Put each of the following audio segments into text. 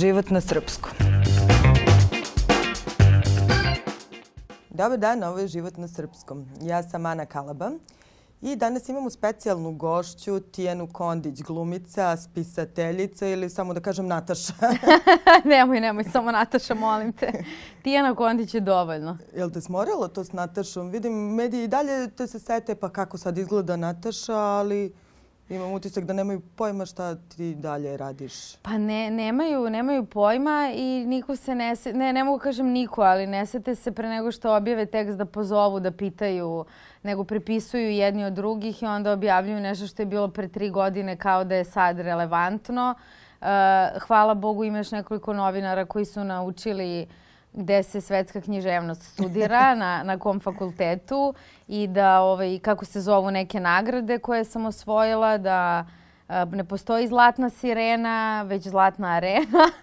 život na srpskom. Dobar dan, ovo je život na srpskom. Ja sam Ana Kalaba i danas imamo specijalnu gošću Tijenu Kondić, glumica, spisateljica ili samo da kažem Nataša. nemoj, nemoj, samo Nataša, molim te. Tijena Kondić je dovoljno. Jel te smorilo to s Natašom? Vidim, mediji i dalje te se sete pa kako sad izgleda Nataša, ali imam utisak da nemaju pojma šta ti dalje radiš. Pa ne, nemaju, nemaju pojma i niko se ne, ne, ne mogu kažem niko, ali ne sete se pre nego što objave tekst da pozovu, da pitaju, nego prepisuju jedni od drugih i onda objavljuju nešto što je bilo pre tri godine kao da je sad relevantno. Uh, hvala Bogu imaš nekoliko novinara koji su naučili uh, gde se svetska književnost studira, na, na kom fakultetu i da ovaj, kako se zovu neke nagrade koje sam osvojila, da a, ne postoji zlatna sirena, već zlatna arena.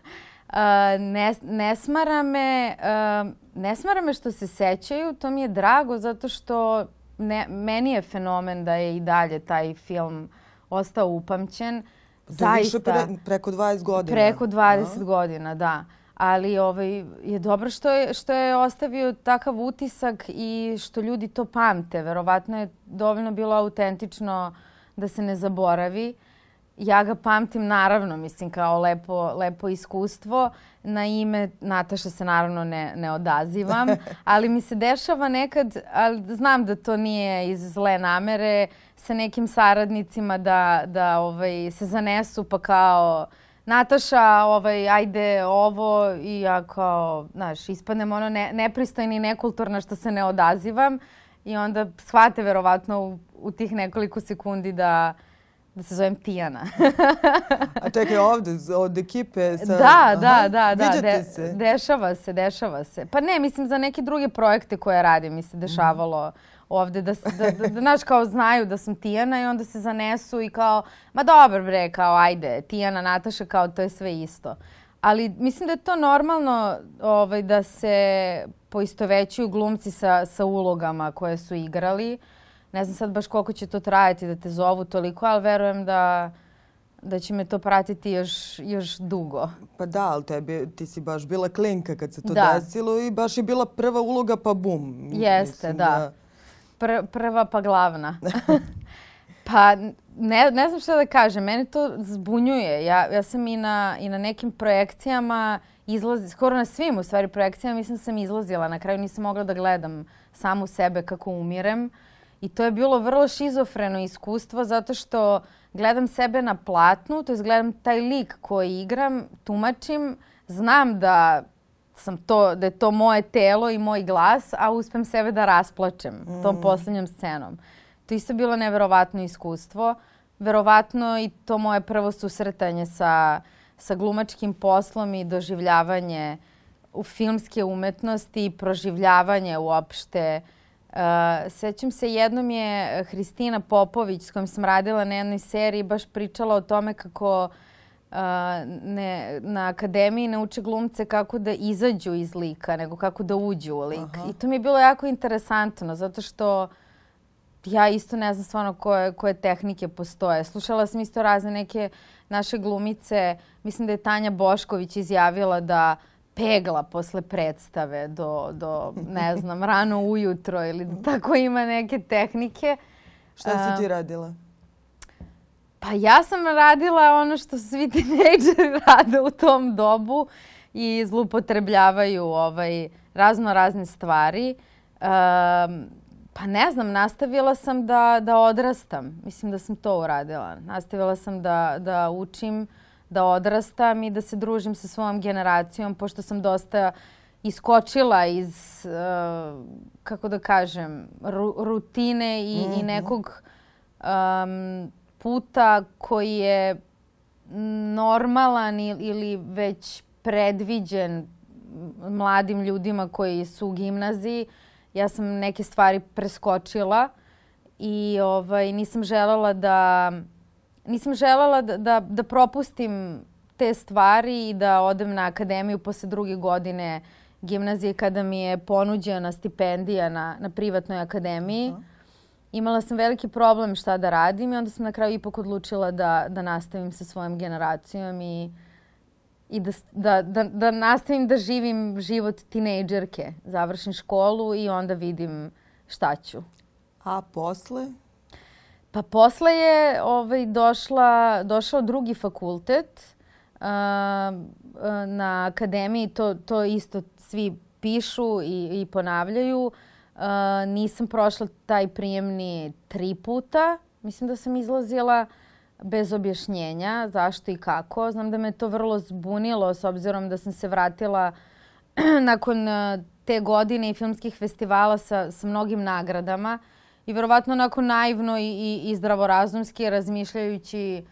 A, ne, ne smara me, a, ne smara me što se sećaju, to mi je drago zato što ne, meni je fenomen da je i dalje taj film ostao upamćen. Zaista. Pre, preko 20 godina. Preko 20 no? godina, da ali ovaj, je dobro što je, što je ostavio takav utisak i što ljudi to pamte. Verovatno je dovoljno bilo autentično da se ne zaboravi. Ja ga pamtim naravno, mislim, kao lepo, lepo iskustvo. Na ime Nataša se naravno ne, ne odazivam, ali mi se dešava nekad, ali znam da to nije iz zle namere, sa nekim saradnicima da, da ovaj, se zanesu pa kao Nataša, ovaj, ajde ovo i ja kao, znaš, ispadnem ono ne, nepristojna i nekulturna što se ne odazivam i onda shvate verovatno u, u tih nekoliko sekundi da, da se zovem Tijana. A čekaj, ovde, od ekipe? Sa... Da, da, da. da. Viđate De, se? Dešava se, dešava se. Pa ne, mislim, za neke druge projekte koje radim mi se dešavalo mm ovde, da, da, da, da, znaš, kao znaju da sam Tijana i onda se zanesu i kao, ma dobro bre, kao ajde, Tijana, Nataša, kao to je sve isto. Ali mislim da je to normalno ovaj, da se poistovećuju glumci sa, sa ulogama koje su igrali. Ne znam sad baš koliko će to trajati da te zovu toliko, ali verujem da, da će me to pratiti još, još dugo. Pa da, ali tebi, ti si baš bila klinka kad se to da. desilo i baš je bila prva uloga pa bum. Jeste, Mislim da. da Pr prva pa glavna. pa ne, ne znam šta da kažem, mene to zbunjuje. Ja, ja sam i na, i na nekim projekcijama izlazi, skoro na svim u stvari projekcijama mislim sam izlazila. Na kraju nisam mogla da gledam samu sebe kako umirem. I to je bilo vrlo šizofreno iskustvo zato što gledam sebe na platnu, to je gledam taj lik koji igram, tumačim, znam da sam to, da je to moje telo i moj glas, a uspem sebe da rasplačem mm. tom poslednjom scenom. To isto bilo neverovatno iskustvo. Verovatno i to moje prvo susretanje sa, sa glumačkim poslom i doživljavanje u filmske umetnosti i proživljavanje uopšte. Uh, sećam se, jednom je Hristina Popović s kojom sam radila na jednoj seriji baš pričala o tome kako uh, ne, na akademiji ne uče glumce kako da izađu iz lika, nego kako da uđu u lik. Aha. I to mi je bilo jako interesantno, zato što ja isto ne znam stvarno koje, koje tehnike postoje. Slušala sam isto razne neke naše glumice. Mislim da je Tanja Bošković izjavila da pegla posle predstave do, do ne znam, rano ujutro ili da tako ima neke tehnike. Šta si ti radila? Pa ja sam radila ono što svi tinejdžeri rade u tom dobu i zlupotrebljavaju ovaj, razno razne stvari. Um, pa ne znam, nastavila sam da, da odrastam. Mislim da sam to uradila. Nastavila sam da, da učim, da odrastam i da se družim sa svojom generacijom, pošto sam dosta iskočila iz, uh, kako da kažem, ru, rutine i, mm -hmm. i mhm. nekog um, puta koji je normalan ili već predviđen mladim ljudima koji su u gimnaziji. Ja sam neke stvari preskočila i ovaj, nisam želela da nisam želela da, da, da propustim te stvari i da odem na akademiju posle druge godine gimnazije kada mi je ponuđena stipendija na, na privatnoj akademiji. Uh -huh imala sam veliki problem šta da radim i onda sam na kraju ipak odlučila da, da nastavim sa svojom generacijom i i da, da, da, da nastavim da živim život tinejdžerke. Završim školu i onda vidim šta ću. A posle? Pa posle je ovaj, došla, došao drugi fakultet uh, na akademiji. To, to isto svi pišu i, i ponavljaju. Uh, nisam prošla taj prijemni tri puta. Mislim da sam izlazila bez objašnjenja zašto i kako. Znam da me to vrlo zbunilo s obzirom da sam se vratila nakon te godine i filmskih festivala sa, sa mnogim nagradama i verovatno onako naivno i, i, i zdravorazumski razmišljajući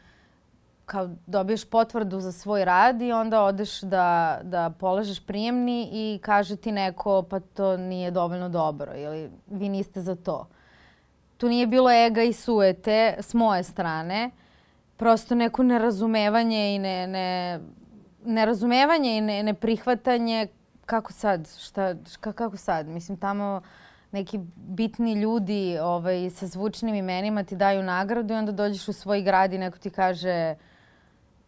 kao dobiješ potvrdu za svoj rad i onda odeš da, da polažeš prijemni i kaže ti neko pa to nije dovoljno dobro ili vi niste za to. Tu nije bilo ega i suete s moje strane. Prosto neko nerazumevanje i ne, ne, nerazumevanje i ne, neprihvatanje kako sad, šta, šta, kako sad? Mislim, tamo neki bitni ljudi ovaj, sa zvučnim imenima ti daju nagradu i onda dođeš u svoj grad i neko ti kaže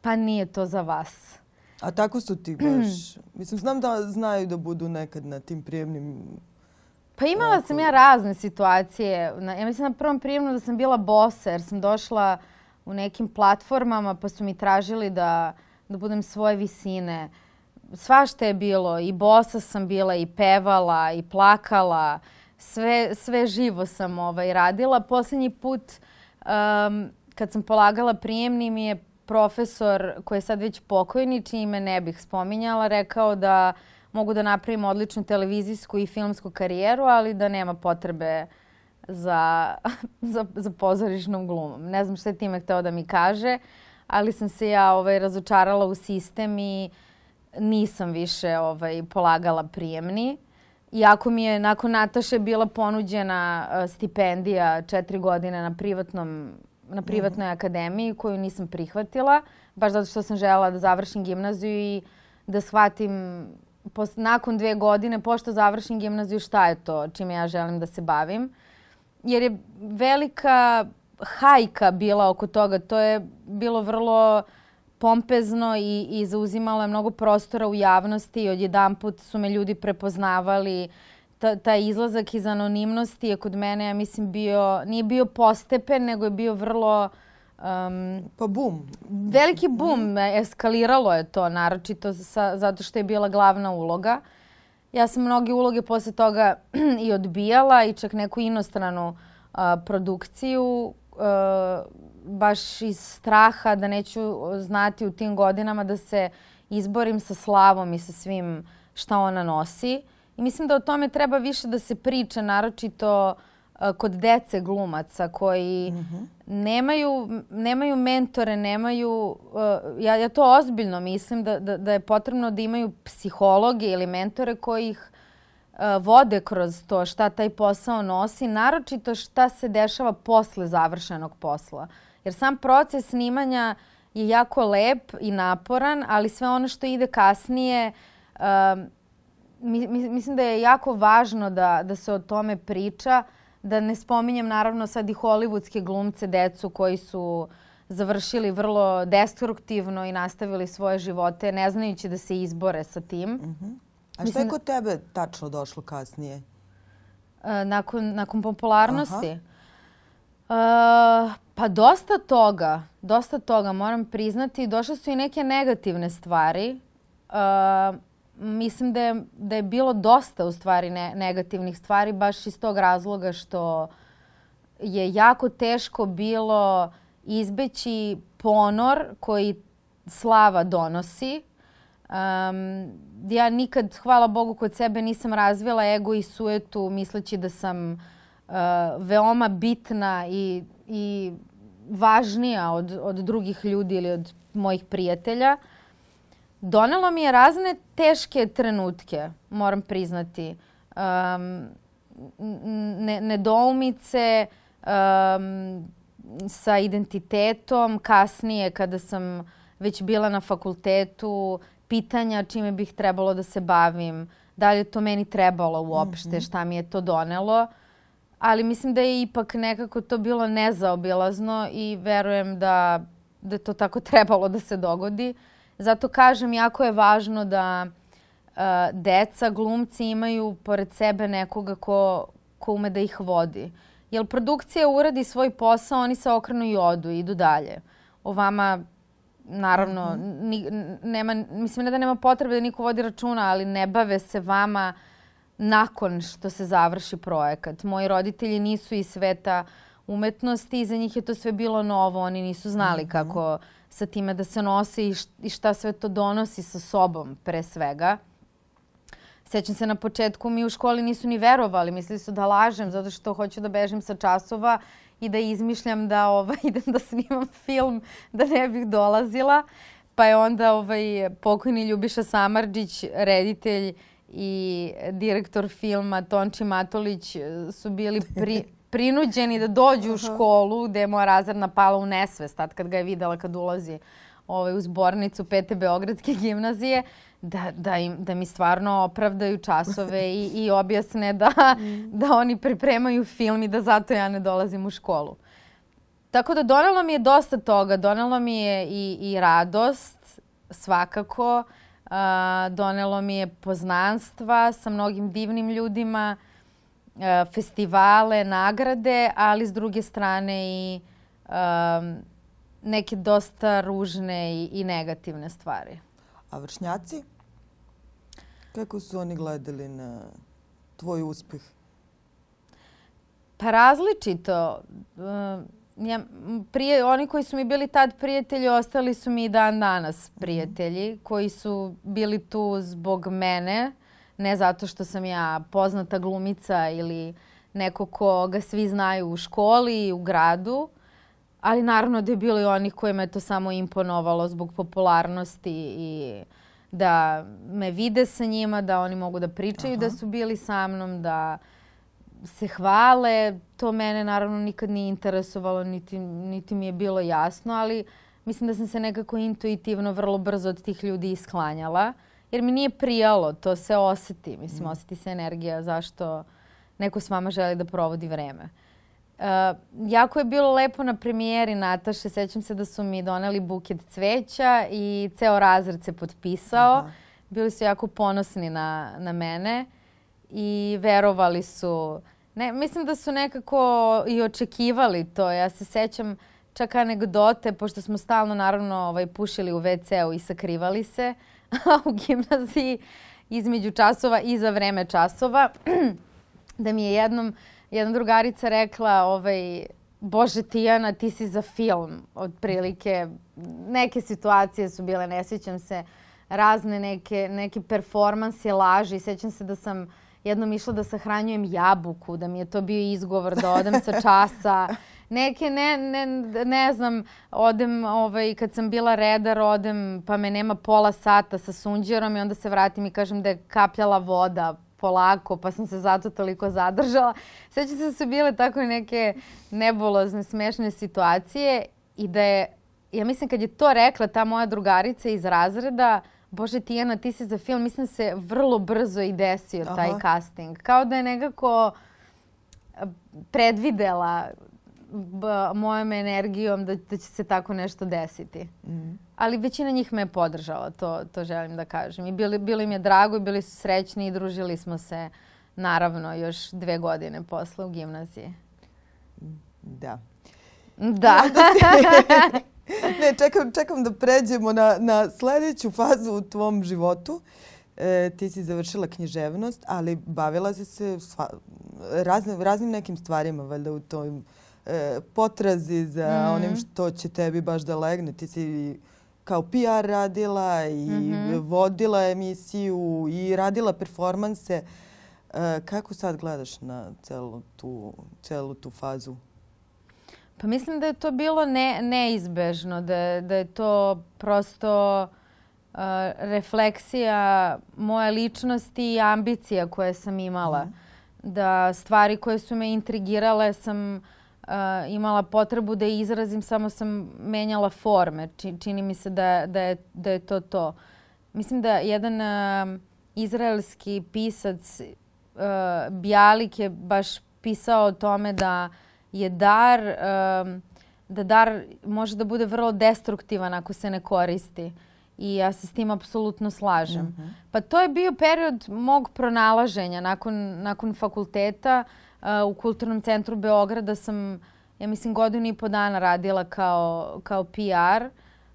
pa nije to za vas. A tako su ti baš. Mislim, znam da znaju da budu nekad na tim prijemnim Pa imala sam ja razne situacije. Na, ja mislim na prvom prijemnu da sam bila bosa jer sam došla u nekim platformama pa su mi tražili da, da budem svoje visine. Svašta je bilo. I bosa sam bila i pevala i plakala. Sve, sve živo sam ovaj, radila. Poslednji put um, kad sam polagala prijemni mi je profesor koji je sad već pokojni, čiji ime ne bih spominjala, rekao da mogu da napravim odličnu televizijsku i filmsku karijeru, ali da nema potrebe za, za, za pozorišnom glumom. Ne znam šta je time hteo da mi kaže, ali sam se ja ovaj, razočarala u sistem i nisam više ovaj, polagala prijemni. Iako mi je nakon Nataše bila ponuđena uh, stipendija četiri godine na privatnom na privatnoj -hmm. akademiji koju nisam prihvatila, baš zato što sam želela da završim gimnaziju i da shvatim pos, nakon dve godine, pošto završim gimnaziju, šta je to čime ja želim da se bavim. Jer je velika hajka bila oko toga. To je bilo vrlo pompezno i, i zauzimalo je mnogo prostora u javnosti i odjedan put su me ljudi prepoznavali. Ta, taj izlazak iz anonimnosti je kod mene, ja mislim, bio, nije bio postepen, nego je bio vrlo... Um, pa bum. Veliki bum, eskaliralo je to, naročito sa, zato što je bila glavna uloga. Ja sam mnoge uloge posle toga i odbijala i čak neku inostranu uh, produkciju uh, baš iz straha da neću znati u tim godinama da se izborim sa slavom i sa svim šta ona nosi. I mislim da o tome treba više da se priča, naročito uh, kod dece glumaca koji mm -hmm. nemaju, nemaju mentore, nemaju... Uh, ja, ja to ozbiljno mislim da, da, da je potrebno da imaju psihologe ili mentore koji ih uh, vode kroz to šta taj posao nosi, naročito šta se dešava posle završenog posla. Jer sam proces snimanja je jako lep i naporan, ali sve ono što ide kasnije, uh, mislim da je jako važno da, da se o tome priča, da ne spominjem naravno sad i hollywoodske glumce, decu koji su završili vrlo destruktivno i nastavili svoje živote ne znajući da se izbore sa tim. Uh mhm. -huh. A šta je kod tebe tačno došlo kasnije? Uh, nakon, nakon popularnosti? Aha. Uh, pa dosta toga, dosta toga moram priznati. Došle su i neke negativne stvari. Uh, mislim da je, da je bilo dosta u stvari ne, negativnih stvari baš iz tog razloga što je jako teško bilo izbeći ponor koji slava donosi. Um, ja nikad, hvala Bogu, kod sebe nisam razvila ego i suetu misleći da sam uh, veoma bitna i, i važnija od, od drugih ljudi ili od mojih prijatelja. Uh, donelo mi je razne teške trenutke, moram priznati. Um, ne, nedoumice um, sa identitetom, kasnije kada sam već bila na fakultetu, pitanja čime bih trebalo da se bavim, da li je to meni trebalo uopšte, mm -hmm. šta mi je to donelo. Ali mislim da je ipak nekako to bilo nezaobilazno i verujem da, da je to tako trebalo da se dogodi. Uh, Zato kažem, jako je važno da uh, deca, glumci imaju pored sebe nekoga ko, ko ume da ih vodi. Jer produkcija uradi svoj posao, oni se okrenu i odu, idu dalje. O vama naravno, mm -hmm. ni, nema, mislim ne da nema potrebe da niko vodi računa, ali ne bave se vama nakon što se završi projekat. Moji roditelji nisu iz sveta umetnosti i za njih je to sve bilo novo. Oni nisu znali mm -hmm. kako sa time da se nose i šta sve to donosi sa sobom pre svega. Sećam se na početku mi u školi nisu ni verovali, mislili su da lažem zato što hoću da bežim sa časova i da izmišljam da ovaj, idem da snimam film da ne bih dolazila. Pa je onda ovaj, pokojni Ljubiša Samarđić, reditelj i direktor filma Tonči Matolić su bili pri, prinuđeni da dođu u školu gde je moja razredna pala u nesvest tad kad ga je videla kad ulazi ovaj, u zbornicu Pete Beogradske gimnazije da, da, im, da mi stvarno opravdaju časove i, i objasne da, da oni pripremaju film i da zato ja ne dolazim u školu. Tako da donelo mi je dosta toga. Donelo mi je i, i radost, svakako. Uh, donelo mi je poznanstva sa mnogim divnim ljudima, festivale, nagrade, ali s druge strane i um, neke dosta ružne i, i negativne stvari. A vršnjaci? Kako su oni gledali na tvoj uspeh? Pa različito. Ja, prije, oni koji su mi bili tad prijatelji, ostali su mi i dan danas prijatelji, koji su bili tu zbog mene, ne zato što sam ja poznata glumica ili neko koga svi znaju u školi i u gradu, Ali naravno da je bilo i onih kojima je to samo imponovalo zbog popularnosti i da me vide sa njima, da oni mogu da pričaju da Aha. da su bili sa mnom, da se hvale. To mene naravno nikad nije interesovalo, niti, niti mi je bilo jasno, ali mislim da sam se nekako intuitivno vrlo brzo od tih ljudi isklanjala. Jer mi nije prijalo, to se oseti. Mislim, mm. oseti se energija zašto neko s vama želi da provodi vreme. Uh, jako je bilo lepo na premijeri Nataše. Sećam se da su mi doneli buket cveća i ceo razred se potpisao. Aha. Bili su jako ponosni na, na mene i verovali su. Ne, mislim da su nekako i očekivali to. Ja se sećam čak anegdote, pošto smo stalno naravno ovaj, pušili u WC-u i sakrivali se u gimnaziji između časova i za vreme časova. da mi je jednom jedna drugarica rekla, ovaj, Bože Tijana, ti si za film. Otprilike, neke situacije su bile, ne sjećam se, razne neke, neke performanse, laži. Sjećam se da sam jednom išla da sahranjujem jabuku, da mi je to bio izgovor da odem sa časa. Neke, ne, ne, ne znam, odem, ovaj, kad sam bila redar, odem pa me nema pola sata sa sunđerom i onda se vratim i kažem da je kapljala voda polako, pa sam se zato toliko zadržala. Sveća se da su bile tako neke nebulozne, smešne situacije i da je, ja mislim kad je to rekla ta moja drugarica iz razreda, Bože Tijana, ti si za film, mislim da se vrlo brzo i desio Aha. taj casting. Kao da je nekako predvidela mojom energijom da, da će se tako nešto desiti. Mm. Ali većina njih me je podržala, to, to želim da kažem. I bili, bili im je drago i bili su srećni i družili smo se naravno još dve godine posle u gimnaziji. Da. Da. ne, čekam, čekam da pređemo na, na sledeću fazu u tvom životu. E, ti si završila književnost, ali bavila si se sva, razne, raznim nekim stvarima valjda u tom e, potrazi za mm. onim što će tebi baš da legne. Ti si kao PR radila i mm -hmm. vodila emisiju i radila performanse. E, kako sad gledaš na celu tu, celu tu fazu? Pa mislim da je to bilo ne, neizbežno, da, da je to prosto uh, refleksija moje ličnosti i ambicija koje sam imala. Mm. Da stvari koje su me intrigirale sam uh, imala potrebu da izrazim, samo sam menjala forme. Či, čini mi se da, da, je, da je to to. Mislim da jedan uh, izraelski pisac uh, Bjalik je baš pisao o tome da je dar, uh, da dar može da bude vrlo destruktivan ako se ne koristi. I ja se s tim apsolutno slažem. Mm -hmm. Pa to je bio period mog pronalaženja nakon, nakon fakulteta. Uh, u Kulturnom centru Beograda sam, ja mislim, godinu i po dana radila kao, kao PR.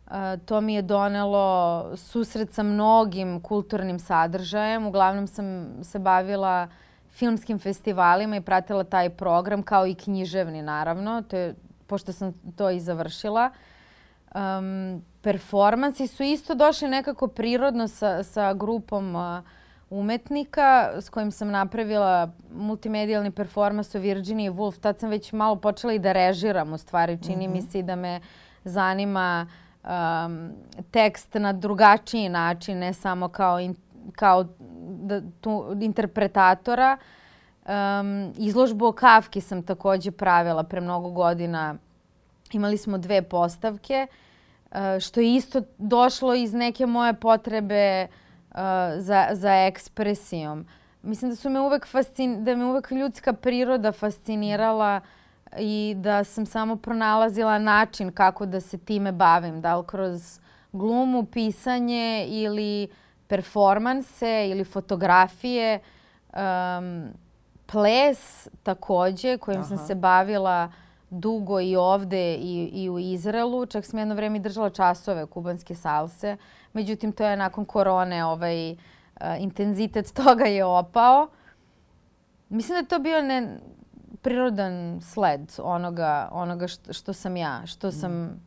Uh, to mi je donelo susret sa mnogim kulturnim sadržajem. Uglavnom sam se bavila filmskim festivalima i pratila taj program, kao i književni, naravno. To je, pošto sam to i završila. Um, performansi su isto došli nekako prirodno sa, sa grupom uh, umetnika s kojim sam napravila multimedijalni performans o Virginiji Woolf. Tad sam već malo počela i da režiram u stvari. Čini mm -hmm. mi se da me zanima um, tekst na drugačiji način, ne samo kao, in, kao da, tu, interpretatora. Um, izložbu o Kafki sam takođe pravila pre mnogo godina. Imali smo dve postavke. Uh, što je isto došlo iz neke moje potrebe uh, za, za ekspresijom. Mislim da su me uvek fascin, da me uvek ljudska priroda fascinirala i da sam samo pronalazila način kako da se time bavim. Da li kroz glumu, pisanje ili performanse ili fotografije. Um, ples takođe kojim Aha. sam se bavila dugo i ovde i, i u Izraelu. Čak sam jedno vreme držala časove kubanske salse. Međutim, to je nakon korone ovaj, uh, intenzitet toga je opao. Mislim da je to bio ne, prirodan sled onoga, onoga što, što sam ja, što mm. sam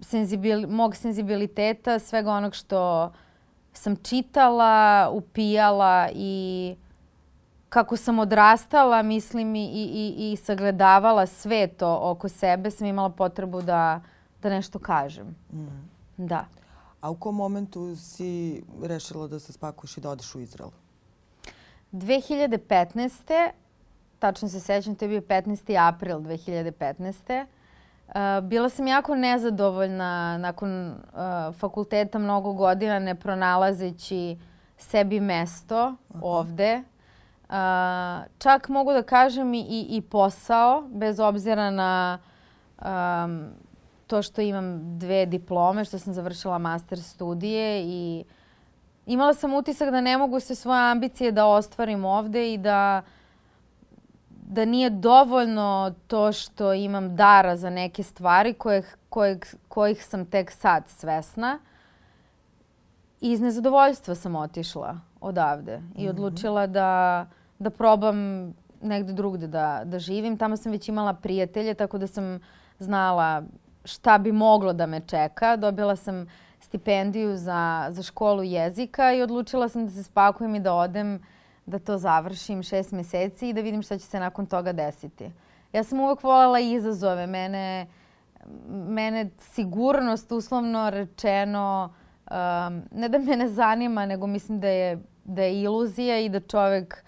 senzibil, mog senzibiliteta, svega onog što sam čitala, upijala i kako sam odrastala, mislim, i, i, i sagledavala sve to oko sebe, sam imala potrebu da, da nešto kažem. Mm. Da. A u kom momentu si rešila da se spakuješ i da odeš u Izrael? 2015. Tačno se sećam, to je bio 15. april 2015. Uh, bila sam jako nezadovoljna nakon uh, fakulteta mnogo godina ne pronalazeći sebi mesto Aha. ovde čak mogu da kažem i, i posao, bez obzira na um, to što imam dve diplome, što sam završila master studije i imala sam utisak da ne mogu sve svoje ambicije da ostvarim ovde i da da nije dovoljno to što imam dara za neke stvari kojih, kojih, kojih sam tek sad svesna. I iz nezadovoljstva sam otišla odavde i mhm. odlučila da da probam negde drugde da, da živim. Tamo sam već imala prijatelje, tako da sam znala šta bi moglo da me čeka. Dobila sam stipendiju za, za školu jezika i odlučila sam da se spakujem i da odem, da to završim šest meseci i da vidim šta će se nakon toga desiti. Ja sam uvek voljela izazove. Mene, mene sigurnost, uslovno rečeno, um, ne da me ne zanima, nego mislim da je, da je iluzija i da čovek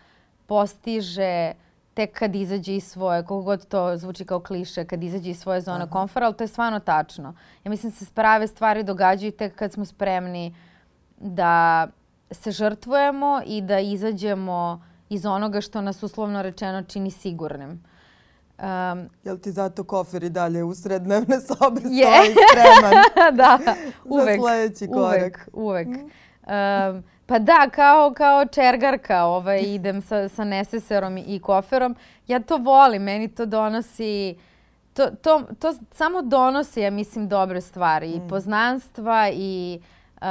postiže tek kad izađe iz svoje, koliko god to zvuči kao kliše, kad izađe iz svoje zone komfora, ali to je stvarno tačno. Ja mislim da se prave stvari događaju tek kad smo spremni da se žrtvujemo i da izađemo iz onoga što nas uslovno rečeno čini sigurnim. Um, Jel ti zato kofer i dalje u srednevne sobe je. stoji spreman da, uvek, za sledeći korak? Uvek, uvek. Mm. Um, Pa da, kao, kao čergarka ovaj, idem sa, sa neseserom i koferom. Ja to volim, meni to donosi... To, to, to samo donosi, ja mislim, dobre stvari. I mm. poznanstva i uh,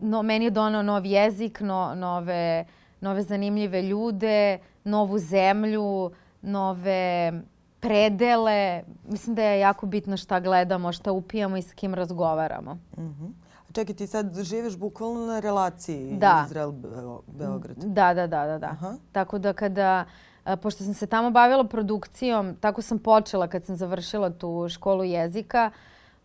no, meni je donao nov jezik, no, nove, nove zanimljive ljude, novu zemlju, nove predele. Mislim da je jako bitno šta gledamo, šta upijamo i s kim razgovaramo. Mm -hmm. Čekaj, ti sad živiš bukvalno na relaciji da. Izrael-Beograd. Da, da, da, da. da. Aha. Tako da kada, pošto sam se tamo bavila produkcijom, tako sam počela kad sam završila tu školu jezika,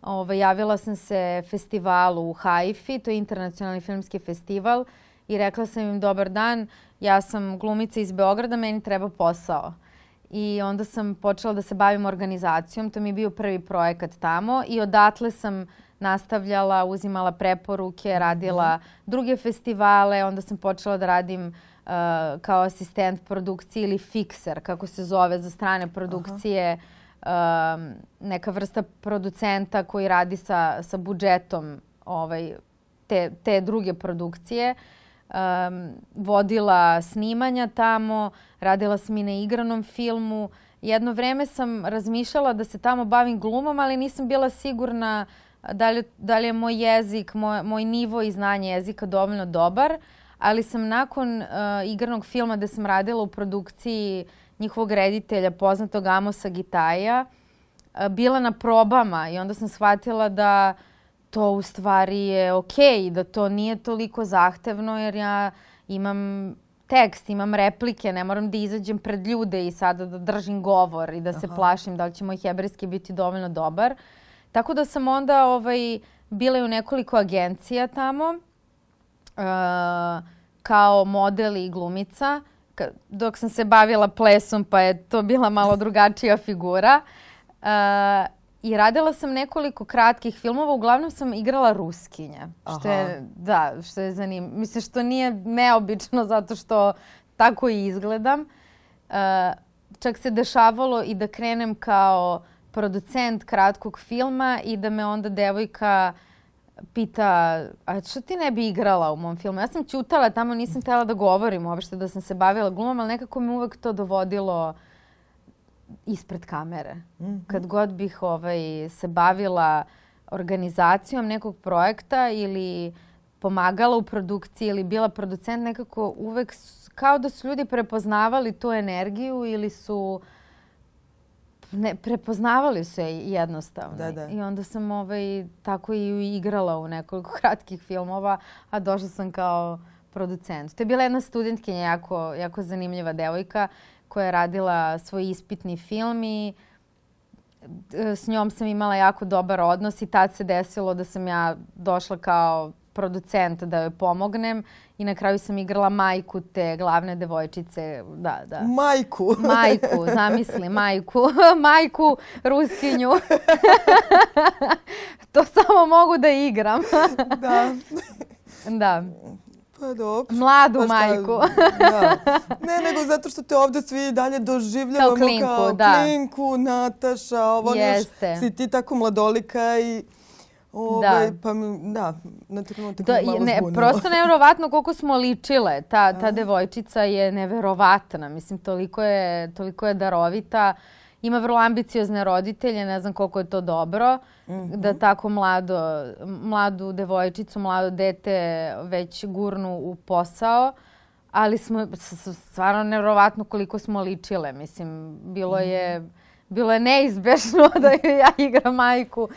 ovaj, javila sam se festivalu u Haifi, to je internacionalni filmski festival, i rekla sam im dobar dan, ja sam glumica iz Beograda, meni treba posao. I onda sam počela da se bavim organizacijom, to mi je bio prvi projekat tamo i odatle sam nastavljala, uzimala preporuke, mhm. radila druge festivale, onda sam počela da radim uh, kao asistent produkcije ili fikser, kako se zove za strane produkcije. Aha. Uh, neka vrsta producenta koji radi sa, sa budžetom ovaj, te, te druge produkcije. Um, vodila snimanja tamo, radila sam i na igranom filmu. Jedno vreme sam razmišljala da se tamo bavim glumom, ali nisam bila sigurna da li, da li je moj jezik, moj, moj nivo i znanje jezika dovoljno dobar. Ali sam nakon uh, igranog filma gde sam radila u produkciji njihovog reditelja, poznatog Amosa Gitaja, uh, bila na probama i onda sam shvatila da to u stvari je okej, okay, da to nije toliko zahtevno jer ja imam tekst, imam replike, ne moram da izađem pred ljude i sada da držim govor i da se Aha. plašim da li će moj hebrejski biti dovoljno dobar. Tako da sam onda ovaj, bila u nekoliko agencija tamo uh, kao model i glumica dok sam se bavila plesom pa je to bila malo drugačija figura. Uh, I radila sam nekoliko kratkih filmova, uglavnom sam igrala ruskinja. Aha. Što je, da, što je zanimljivo. Mislim, što nije neobično zato što tako i izgledam. Uh, čak se dešavalo i da krenem kao producent kratkog filma i da me onda devojka pita, a što ti ne bi igrala u mom filmu? Ja sam ćutala, tamo nisam htela da govorim uopšte da sam se bavila glumom, ali nekako me uvek to dovodilo uh, ispred kamere. Mm -hmm. Kad god bih ovaj, se bavila organizacijom nekog projekta ili pomagala u produkciji ili bila producent, nekako uvek kao da su ljudi prepoznavali tu energiju ili su ne, prepoznavali su je jednostavno. Da, da. I onda sam ovaj, tako i igrala u nekoliko kratkih filmova, a došla sam kao producent. To je bila jedna studentkinja, jako, jako zanimljiva devojka koja je radila svoj ispitni film i e, s njom sam imala jako dobar odnos i tad se desilo da sam ja došla kao producent da joj pomognem i na kraju sam igrala majku te glavne devojčice. Da, da. Majku? Majku, zamisli, majku. majku, ruskinju. to samo mogu da igram. da. da. Pa dobro. Mladu pa šta, majku. da. Ne, nego zato što te ovde svi dalje doživljavamo kao klinku, kao da. klinku Nataša, ovo Jeste. Si ti tako mladolika i Ovaj, da. Pa mi, da, na trenutak da, malo ne, zbunilo. Prosto nevjerovatno koliko smo ličile. Ta, ta devojčica je neverovatna. Mislim, toliko je, toliko je darovita. Ima vrlo ambiciozne roditelje, ne znam koliko je to dobro, mm -hmm. da tako mlado, mladu devojčicu, mlado dete već gurnu u posao, ali smo stvarno nevrovatno koliko smo ličile. Mislim, bilo je, mhm. bilo je neizbešno da ja igram majku.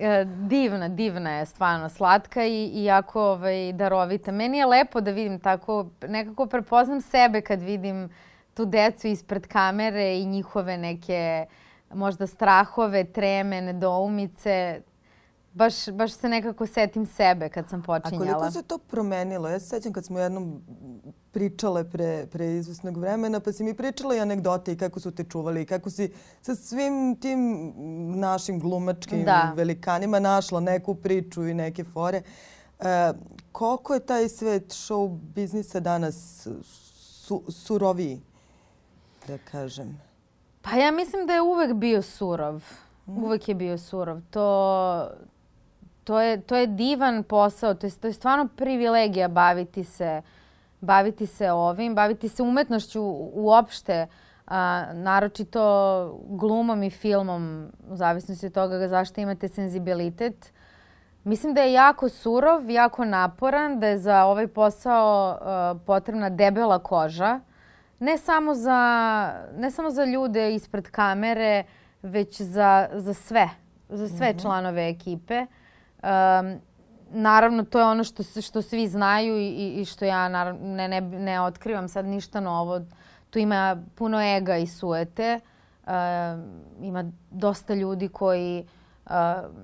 E, divna, divna je, stvarno slatka i, i jako ovaj, darovita. Meni je lepo da vidim tako, nekako prepoznam sebe kad vidim tu decu ispred kamere i njihove neke možda strahove, treme, nedoumice. Baš, baš se nekako setim sebe kad sam počinjala. A koliko se to promenilo? Ja se sećam kad smo jednom pričale pre, pre izvesnog vremena, pa si mi pričala i anegdote i kako su te čuvali i kako si sa svim tim našim glumačkim da. velikanima našla neku priču i neke fore. E, koliko je taj svet show biznisa danas su, suroviji? da kažem? Pa ja mislim da je uvek bio surov. Mm. Uvek je bio surov. To, to, je, to je divan posao. To je, to je stvarno privilegija baviti se, baviti se ovim, baviti se umetnošću uopšte. A, naročito glumom i filmom, u zavisnosti od toga zašto imate senzibilitet. Mislim da je jako surov, jako naporan, da je za ovaj posao uh, potrebna debela koža ne samo za, ne samo za ljude ispred kamere, već za, za sve, za sve mm -hmm. članove ekipe. Um, naravno, to je ono što, što svi znaju i, i što ja naravno, ne, ne, ne otkrivam sad ništa novo. Tu ima puno ega i suete. Uh, ima dosta ljudi koji uh,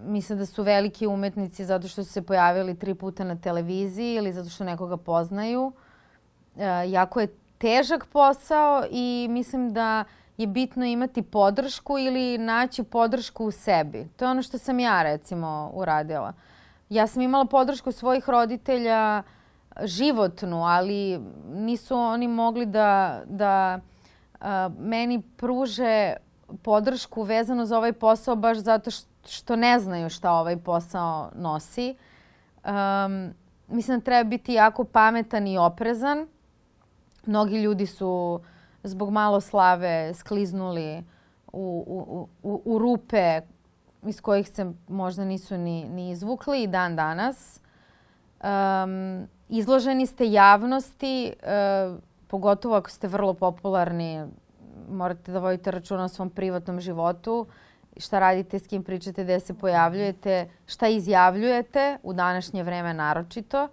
misle da su veliki umetnici zato što su se pojavili tri puta na televiziji ili zato što nekoga poznaju. Uh, jako je težak posao i mislim da je bitno imati podršku ili naći podršku u sebi. To je ono što sam ja recimo uradila. Ja sam imala podršku svojih roditelja životnu, ali nisu oni mogli da, da a, meni pruže podršku vezano za ovaj posao baš zato što ne znaju šta ovaj posao nosi. Um, mislim da treba biti jako pametan i oprezan. Mnogi ljudi su zbog malo slave skliznuli u, u, u, u rupe iz kojih se možda nisu ni, ni izvukli i dan danas. Um, izloženi ste javnosti, uh, pogotovo ako ste vrlo popularni, morate da vodite računa o svom privatnom životu, šta radite, s kim pričate, gde se pojavljujete, šta izjavljujete u današnje vreme naročito.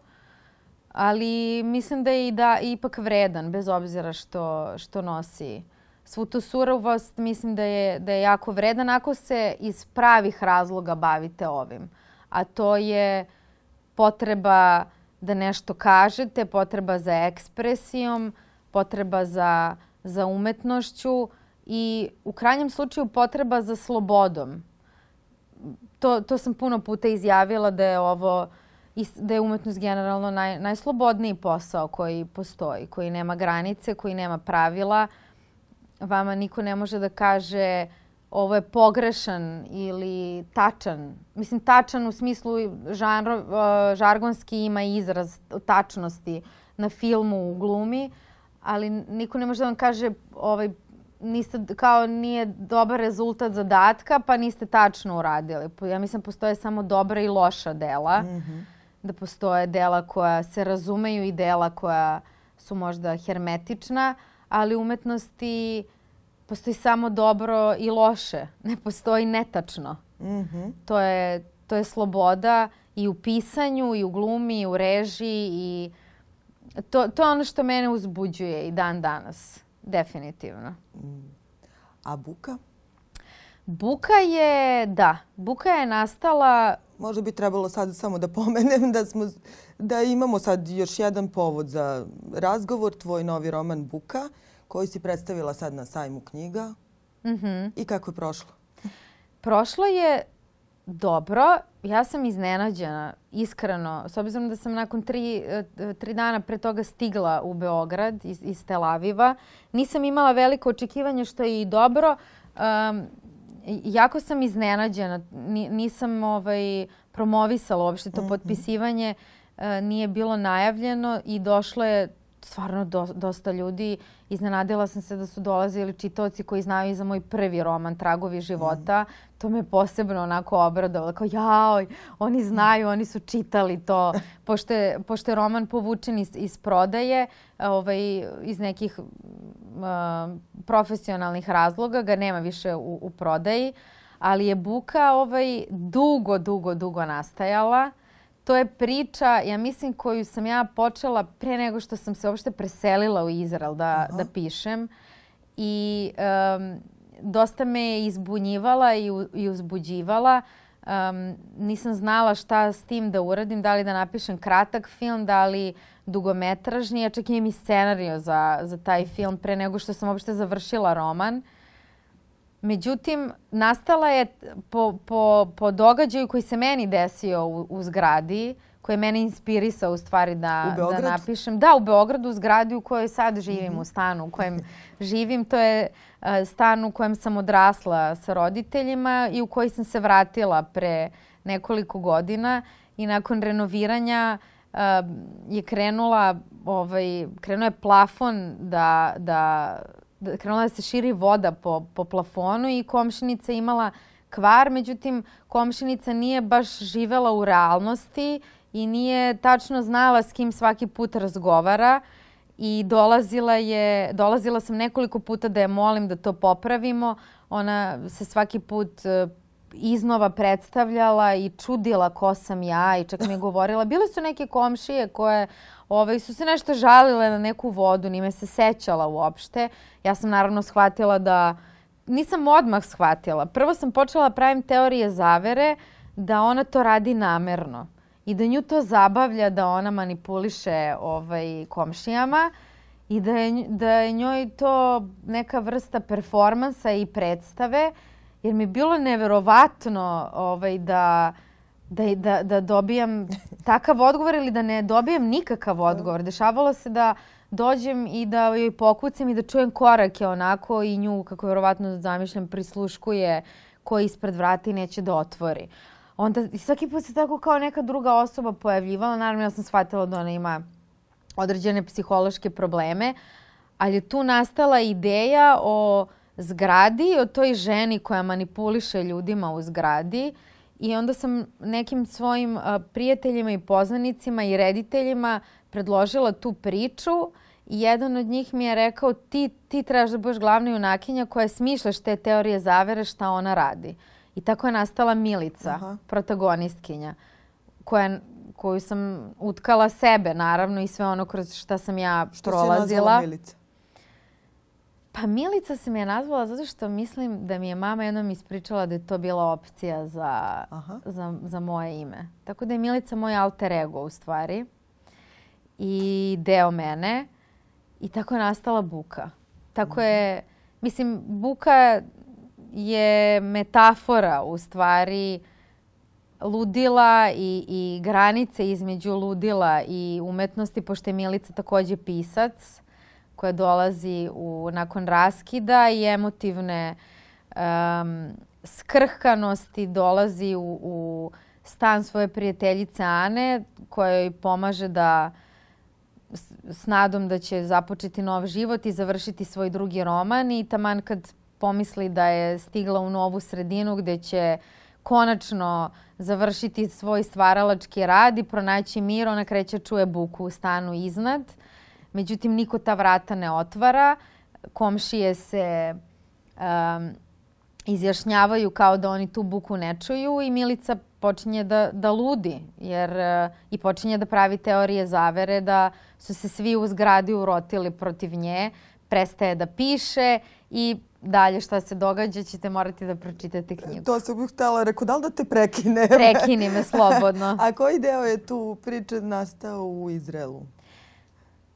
Ali mislim da je i da ipak vredan, bez obzira što, što nosi svu tu surovost, mislim da je, da je jako vredan ako se iz pravih razloga bavite ovim. A to je potreba da nešto kažete, potreba za ekspresijom, potreba za, za umetnošću i u krajnjem slučaju potreba za slobodom. To, to sam puno puta izjavila da je ovo da je umetnost generalno naj, najslobodniji posao koji postoji, koji nema granice, koji nema pravila. Vama niko ne može da kaže ovo je pogrešan ili tačan. Mislim, tačan u smislu žanro, uh, žargonski ima izraz tačnosti na filmu, u glumi, ali niko ne može da vam kaže ovaj, niste, kao nije dobar rezultat zadatka, pa niste tačno uradili. Ja mislim postoje samo dobra i loša dela. Mm -hmm. Da postoje dela koja se razumeju i dela koja su možda hermetična, ali umetnosti postoji samo dobro i loše. Ne postoji netačno. Mm -hmm. to, je, to je sloboda i u pisanju, i u glumi, i u režiji. I to, to je ono što mene uzbuđuje i dan danas. Definitivno. Mm. A buka? Buka je, da, buka je nastala... Možda bi trebalo sad samo da pomenem da, smo, da imamo sad još jedan povod za razgovor, tvoj novi roman Buka, koji si predstavila sad na sajmu knjiga. Mm -hmm. I kako je prošlo? Prošlo je dobro. Ja sam iznenađena, iskreno, s obzirom da sam nakon tri, e, tri dana pre toga stigla u Beograd iz, iz Tel Aviva. Nisam imala veliko očekivanje što je i dobro. Um, jako sam iznenađena. nisam ovaj, promovisala uopšte to mm -hmm. potpisivanje. Uh, nije bilo najavljeno i došlo je stvarno do, dosta ljudi. Iznenadila sam se da su dolazili čitaoci koji znaju i za moj prvi roman Tragovi života. Mm. To me posebno onako obradovalo. Kao jaoj, oni znaju, oni su čitali to. Pošto je, pošto je roman povučen iz, iz prodaje, ovaj, iz nekih uh, profesionalnih razloga, ga nema više u, u prodaji. Ali je Buka ovaj, dugo, dugo, dugo nastajala to je priča, ja mislim, koju sam ja počela pre nego što sam se uopšte preselila u Izrael da, Aha. da pišem. I um, dosta me je izbunjivala i, i uzbuđivala. Um, nisam znala šta s tim da uradim, da li da napišem kratak film, da li dugometražni. Ja čak imam i scenario za, za taj film pre nego što sam uopšte završila roman. Međutim, nastala je po, po, po događaju koji se meni desio u, u zgradi, koji je mene inspirisao u stvari da, da napišem. Da, u Beogradu, u zgradi u kojoj sad živim, mm -hmm. u stanu u kojem živim. To je uh, stan u kojem sam odrasla sa roditeljima i u koji sam se vratila pre nekoliko godina. I nakon renoviranja uh, je krenula, ovaj, krenuo je plafon da Da, krenula da se širi voda po, po plafonu i komšinica imala kvar, međutim komšinica nije baš živela u realnosti i nije tačno znala s kim svaki put razgovara i dolazila je, dolazila sam nekoliko puta da je molim da to popravimo. Ona se svaki put iznova predstavljala i čudila ko sam ja i čak mi je govorila. Bile su neke komšije koje ovaj, su se nešto žalile na neku vodu, nime se sećala uopšte. Ja sam naravno shvatila da, nisam odmah shvatila. Prvo sam počela da pravim teorije zavere da ona to radi namerno i da nju to zabavlja da ona manipuliše ovaj, komšijama i da je, da je njoj to neka vrsta performansa i predstave jer mi je bilo neverovatno ovaj, da da, da, da dobijam takav odgovor ili da ne dobijam nikakav da. odgovor. Dešavalo se da dođem i da joj pokucam i da čujem korake onako i nju, kako verovatno zamišljam, prisluškuje ko ispred vrata i neće da otvori. onda i svaki put se tako kao neka druga osoba pojavljivala. Naravno, ja sam shvatila da ona ima određene psihološke probleme, ali je tu nastala ideja o zgradi, o toj ženi koja manipuliše ljudima u zgradi i onda sam nekim svojim prijateljima i poznanicima i rediteljima predložila tu priču i jedan od njih mi je rekao ti, ti trebaš da budeš glavna junakinja koja smišljaš te teorije zavere šta ona radi. I tako je nastala Milica, Aha. protagonistkinja, koja, koju sam utkala sebe, naravno, i sve ono kroz šta sam ja što prolazila. Što si nazvala Milica? Pa Milica se mi je nazvala zato što mislim da mi je mama jednom ispričala da je to bila opcija za, za, za moje ime. Tako da je Milica moj alter ego u stvari i deo mene i tako je nastala buka. Tako je, mislim, buka je metafora u stvari ludila i, i granice između ludila i umetnosti, pošto je Milica takođe pisac koja dolazi u, nakon raskida i emotivne um, skrhkanosti dolazi u, u stan svoje prijateljice Ane koja joj pomaže da s nadom da će započeti nov život i završiti svoj drugi roman i taman kad pomisli da je stigla u novu sredinu gde će konačno završiti svoj stvaralački rad i pronaći mir, ona kreće čuje buku u stanu iznad. Međutim, niko ta vrata ne otvara. Komšije se um, izjašnjavaju kao da oni tu buku ne čuju i Milica počinje da, da ludi jer, uh, i počinje da pravi teorije zavere da su se svi u zgradi urotili protiv nje, prestaje da piše i dalje šta se događa ćete morati da pročitate knjigu. To sam bih htjela, rekao, da li da te prekine? Prekini me slobodno. A koji deo je tu priče nastao u Izraelu?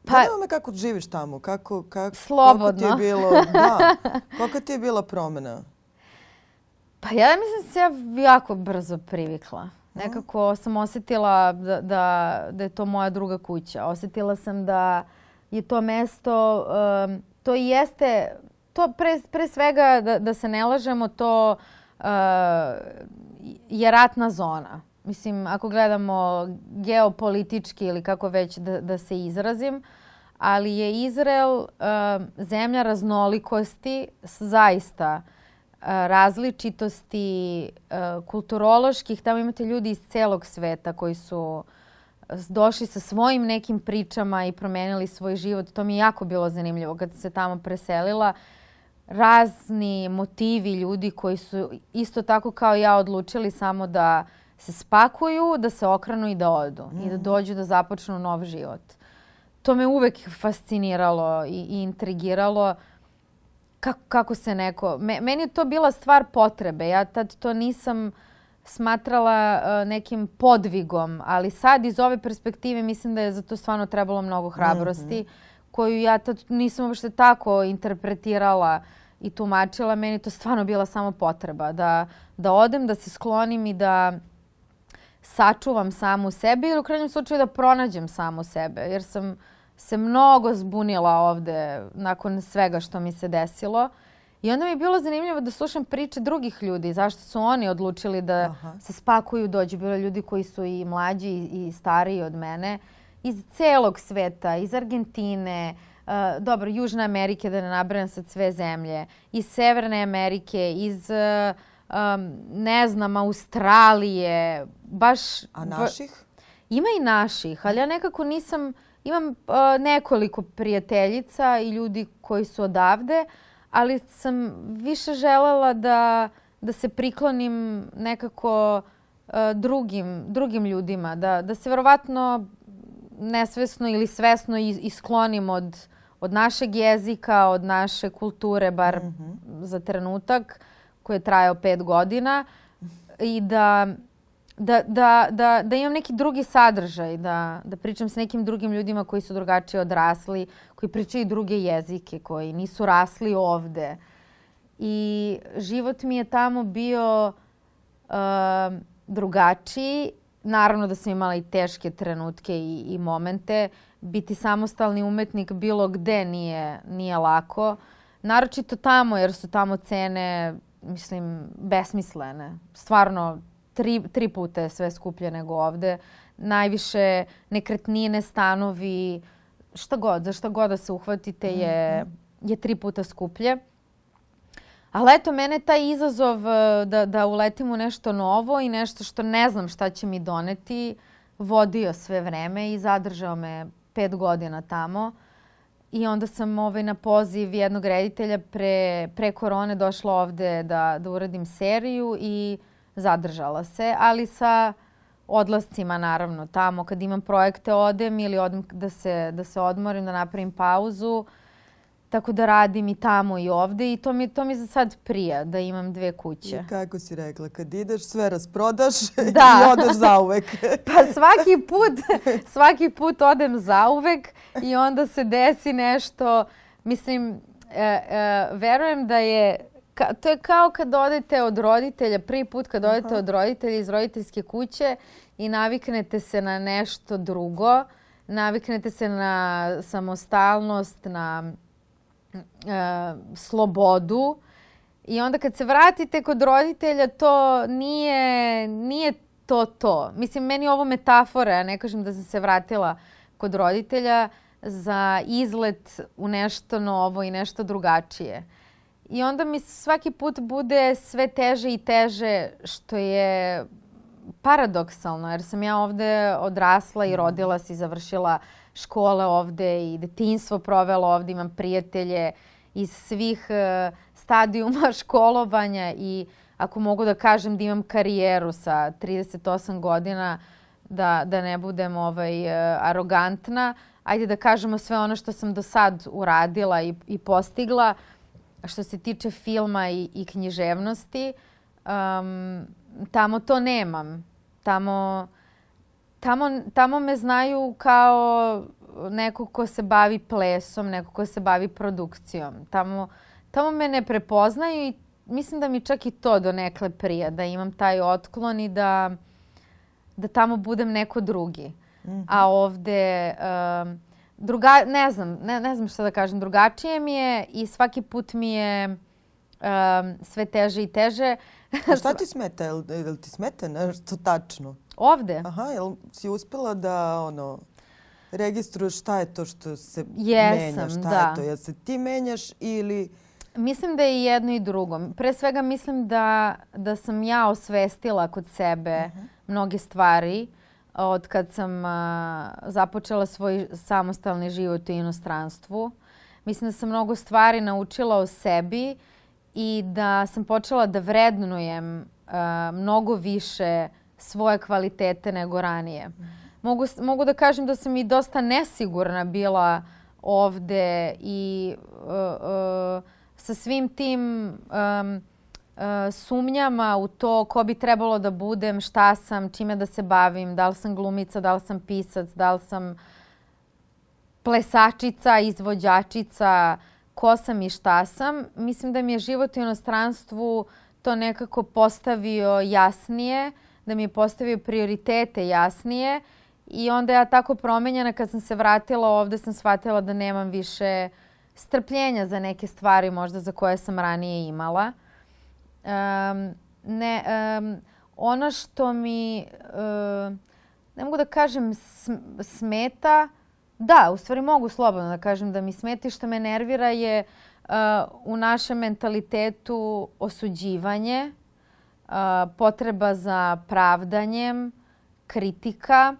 Pa, Zanima me kako živiš tamo, kako, kako, slobodno. Kako ti je bilo, da, kako ti je bila promjena? Pa ja mislim da se ja jako brzo privikla. Nekako sam osjetila da, da, da je to moja druga kuća. Osjetila sam da je to mesto, um, to i jeste, to pre, pre svega da, da se ne lažemo, to uh, je ratna zona. Mislim, ako gledamo geopolitički ili kako već da, da se izrazim, ali je Izrael uh, zemlja raznolikosti, zaista uh, različitosti kulturoloških. Tamo imate ljudi iz celog sveta koji su došli sa svojim nekim pričama i promenili svoj život. To mi je jako bilo zanimljivo kad se tamo preselila. Razni motivi ljudi koji su isto tako kao ja odlučili samo da se spakuju, da se okranu i da odu. Mm. I da mhm. dođu da započnu nov život. To me uvek fasciniralo i, i intrigiralo kako, kako se neko... Me, meni je to bila stvar potrebe. Ja tad to nisam smatrala uh, nekim podvigom, ali sad iz ove perspektive mislim da je za to stvarno trebalo mnogo hrabrosti, mm -hmm. koju ja tad nisam uopšte tako interpretirala i tumačila. Meni to stvarno bila samo potreba da, da odem, da se sklonim i da sačuvam samu sebe ili u krajnjem slučaju da pronađem samu sebe. Jer sam se mnogo zbunila ovde nakon svega što mi se desilo. I onda mi je bilo zanimljivo da slušam priče drugih ljudi, zašto su oni odlučili da Aha. se spakuju, dođu. Bilo ljudi koji su i mlađi i stariji od mene, iz celog sveta, iz Argentine, uh, dobro, Južne Amerike, da ne nabrajam sad sve zemlje, iz Severne Amerike, iz, uh, um, ne znam, Australije, baš... A naših? Ba, ima i naših, ali ja nekako nisam Imam uh, nekoliko prijateljica i ljudi koji su odavde, ali sam više želela da, da se priklonim nekako uh, drugim, drugim ljudima. Da, da se verovatno nesvesno ili svesno isklonim od, od našeg jezika, od naše kulture, bar mm -hmm. za trenutak koji je trajao pet godina i da da, da, da, da imam neki drugi sadržaj, da, da pričam s nekim drugim ljudima koji su drugačije odrasli, koji pričaju druge jezike, koji nisu rasli ovde. I život mi je tamo bio uh, drugačiji. Naravno da sam imala i teške trenutke i, i momente. Biti samostalni umetnik bilo gde nije, nije lako. Naročito tamo jer su tamo cene, mislim, besmislene. Stvarno tri, tri puta je sve skuplje nego ovde. Najviše nekretnine, stanovi, šta god, za šta god da se uhvatite je, je tri puta skuplje. Ali eto, mene taj izazov e, da, da uletim u nešto novo i nešto što ne znam šta će mi doneti, vodio sve vreme i zadržao me pet godina tamo. I onda sam ovaj, na poziv jednog reditelja pre, pre korone došla ovde da, da uradim seriju i zadržala se, ali sa odlascima naravno tamo kad imam projekte odem ili odem da se, da se odmorim, da napravim pauzu. Tako da radim i tamo i ovde i to mi, to mi za sad prija da imam dve kuće. I kako si rekla, kad ideš sve rasprodaš da. i odeš zauvek. pa svaki put, svaki put odem zauvek i onda se desi nešto. Mislim, e, e, verujem da je Ka, to je kao kad odete od roditelja, prvi put kad odete Aha. od roditelja iz roditeljske kuće i naviknete se na nešto drugo, naviknete se na samostalnost, na e, slobodu i onda kad se vratite kod roditelja to nije, nije to to. Mislim, meni je ovo metafora, ja ne kažem da sam se vratila kod roditelja za izlet u nešto novo i nešto drugačije. I onda mi svaki put bude sve teže i teže što je paradoksalno jer sam ja ovde odrasla i mhm. rodila se i završila škole ovde i detinstvo provela ovde, imam prijatelje iz svih uh, stadijuma školovanja i ako mogu da kažem da imam karijeru sa 38 godina, da, da ne budem ovaj, uh, arogantna, ajde da kažemo sve ono što sam do sad uradila i, i postigla, uh, što se tiče filma i, i književnosti, um, tamo to nemam. Tamo, tamo, tamo me znaju kao neko ko se bavi plesom, neko ko se bavi produkcijom. Tamo, tamo me ne prepoznaju i mislim da mi čak i to do nekle prija, da imam taj otklon i da, da tamo budem neko drugi. Mm -hmm. A ovde... Um, druga, ne znam, ne, ne znam šta da kažem, drugačije mi je i svaki put mi je um, sve teže i teže. A šta ti smeta? Jel, jel ti smeta nešto tačno? Ovde? Aha, jel si uspela da ono, registruješ šta je to što se Jesam, menja? Šta da. je to? Jel se ti menjaš ili... Mislim da je i jedno i drugo. Pre svega mislim da, da sam ja osvestila kod sebe uh. -huh. mnoge stvari od kad sam a, započela svoj samostalni život u inostranstvu. Mislim da sam mnogo stvari naučila o sebi i da sam počela da vrednujem a, mnogo više svoje kvalitete nego ranije. Mogu, mogu da kažem da sam i dosta nesigurna bila ovde i uh, sa svim tim um, sumnjama u to ko bi trebalo da budem, šta sam, čime da se bavim, da li sam glumica, da li sam pisac, da li sam plesačica, izvođačica, ko sam i šta sam. Mislim da mi je život u inostranstvu to nekako postavio jasnije, da mi je postavio prioritete jasnije i onda ja tako promenjena kad sam se vratila ovde sam shvatila da nemam više strpljenja za neke stvari možda za koje sam ranije imala um, ne, um, ono što mi, uh, ne mogu da kažem smeta, da, u stvari mogu slobodno da kažem da mi smeta i što me nervira je uh, u našem mentalitetu osuđivanje, uh, potreba za pravdanjem, kritika,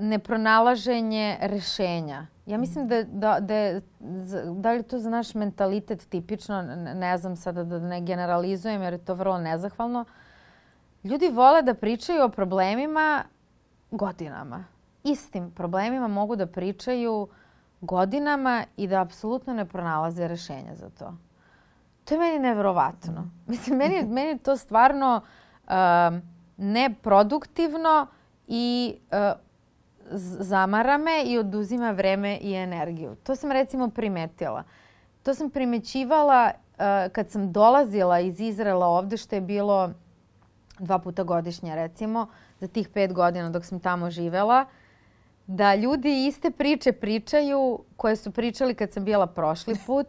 nepronalaženje rešenja. Ja mislim da, da, da, je, da li to za naš mentalitet tipično, ne znam sada da ne generalizujem jer je to vrlo nezahvalno. Ljudi vole da pričaju o problemima godinama. Istim problemima mogu da pričaju godinama i da apsolutno ne pronalaze rešenja za to. To je meni nevrovatno. Mislim, meni, meni je to stvarno uh, neproduktivno i uh, zamara me i oduzima vreme i energiju. To sam recimo primetila. To sam primećivala uh, kad sam dolazila iz Izrela ovde, što je bilo dva puta godišnje recimo, za tih pet godina dok sam tamo živela, da ljudi iste priče pričaju koje su pričali kad sam bila prošli put,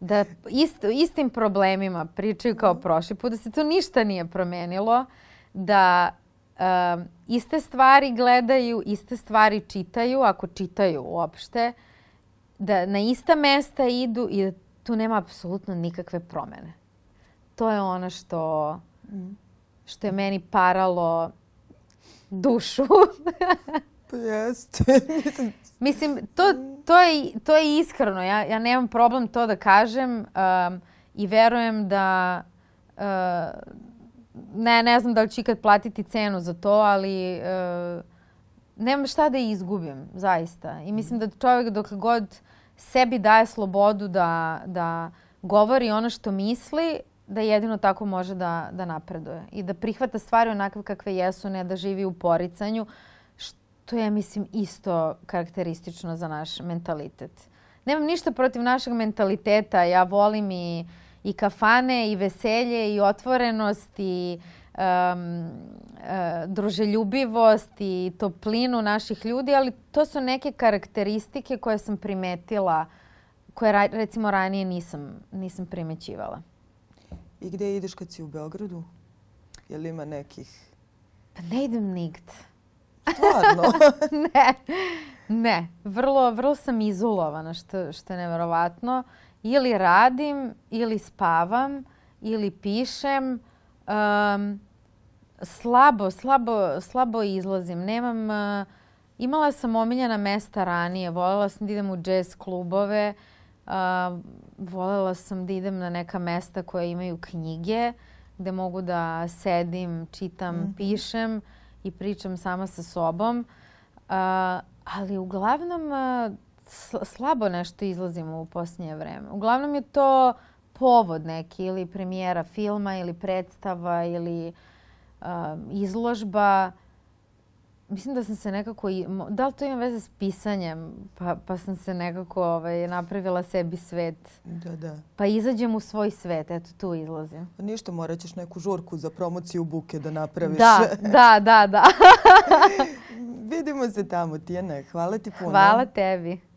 da ist, istim problemima pričaju kao prošli put, da se to ništa nije promenilo, da uh, iste stvari gledaju, iste stvari čitaju, ako čitaju uopšte, da na ista mesta idu i da tu nema apsolutno nikakve promene. To je ono što, što je meni paralo dušu. pa jeste. Mislim, to, to, je, to je iskreno. Ja, ja nemam problem to da kažem um, i verujem da uh, ne, ne znam da li ću ikad platiti cenu za to, ali uh, nemam šta da izgubim, zaista. I mislim da čovjek dok god sebi daje slobodu da, da govori ono što misli, da jedino tako može da, da napreduje. I da prihvata stvari onakve kakve jesu, ne da živi u poricanju, što je, mislim, isto karakteristično za naš mentalitet. Nemam ništa protiv našeg mentaliteta. Ja volim i, i kafane, i veselje, i otvorenost, i um, uh, druželjubivost i toplinu naših ljudi, ali to su neke karakteristike koje sam primetila, koje recimo ranije nisam, nisam primećivala. I gde ideš kad si u Beogradu? Je li ima nekih? Pa ne idem nigde. Stvarno? ne, ne. Vrlo, vrlo sam izolovana, što, što je neverovatno. Ili radim, ili spavam, ili pišem. Um, slabo, slabo, slabo izlazim. Nemam... Uh, imala sam omiljena mesta ranije. Volela sam da idem u jazz klubove. Uh, volela sam da idem na neka mesta koja imaju knjige gde mogu da sedim, čitam, mm -hmm. pišem i pričam sama sa sobom. Uh, ali uglavnom uh, slabo nešto izlazim u posljednje vreme. Uglavnom je to povod neki ili premijera filma ili predstava ili uh, izložba mislim da sam se nekako, da li to ima veze s pisanjem, pa, pa sam se nekako ovaj, napravila sebi svet. Da, da. Pa izađem u svoj svet, eto tu izlazim. Pa ništa, morat ćeš neku žurku za promociju buke da napraviš. Da, da, da, da. Vidimo se tamo, Tijana. Hvala ti puno. Hvala tebi.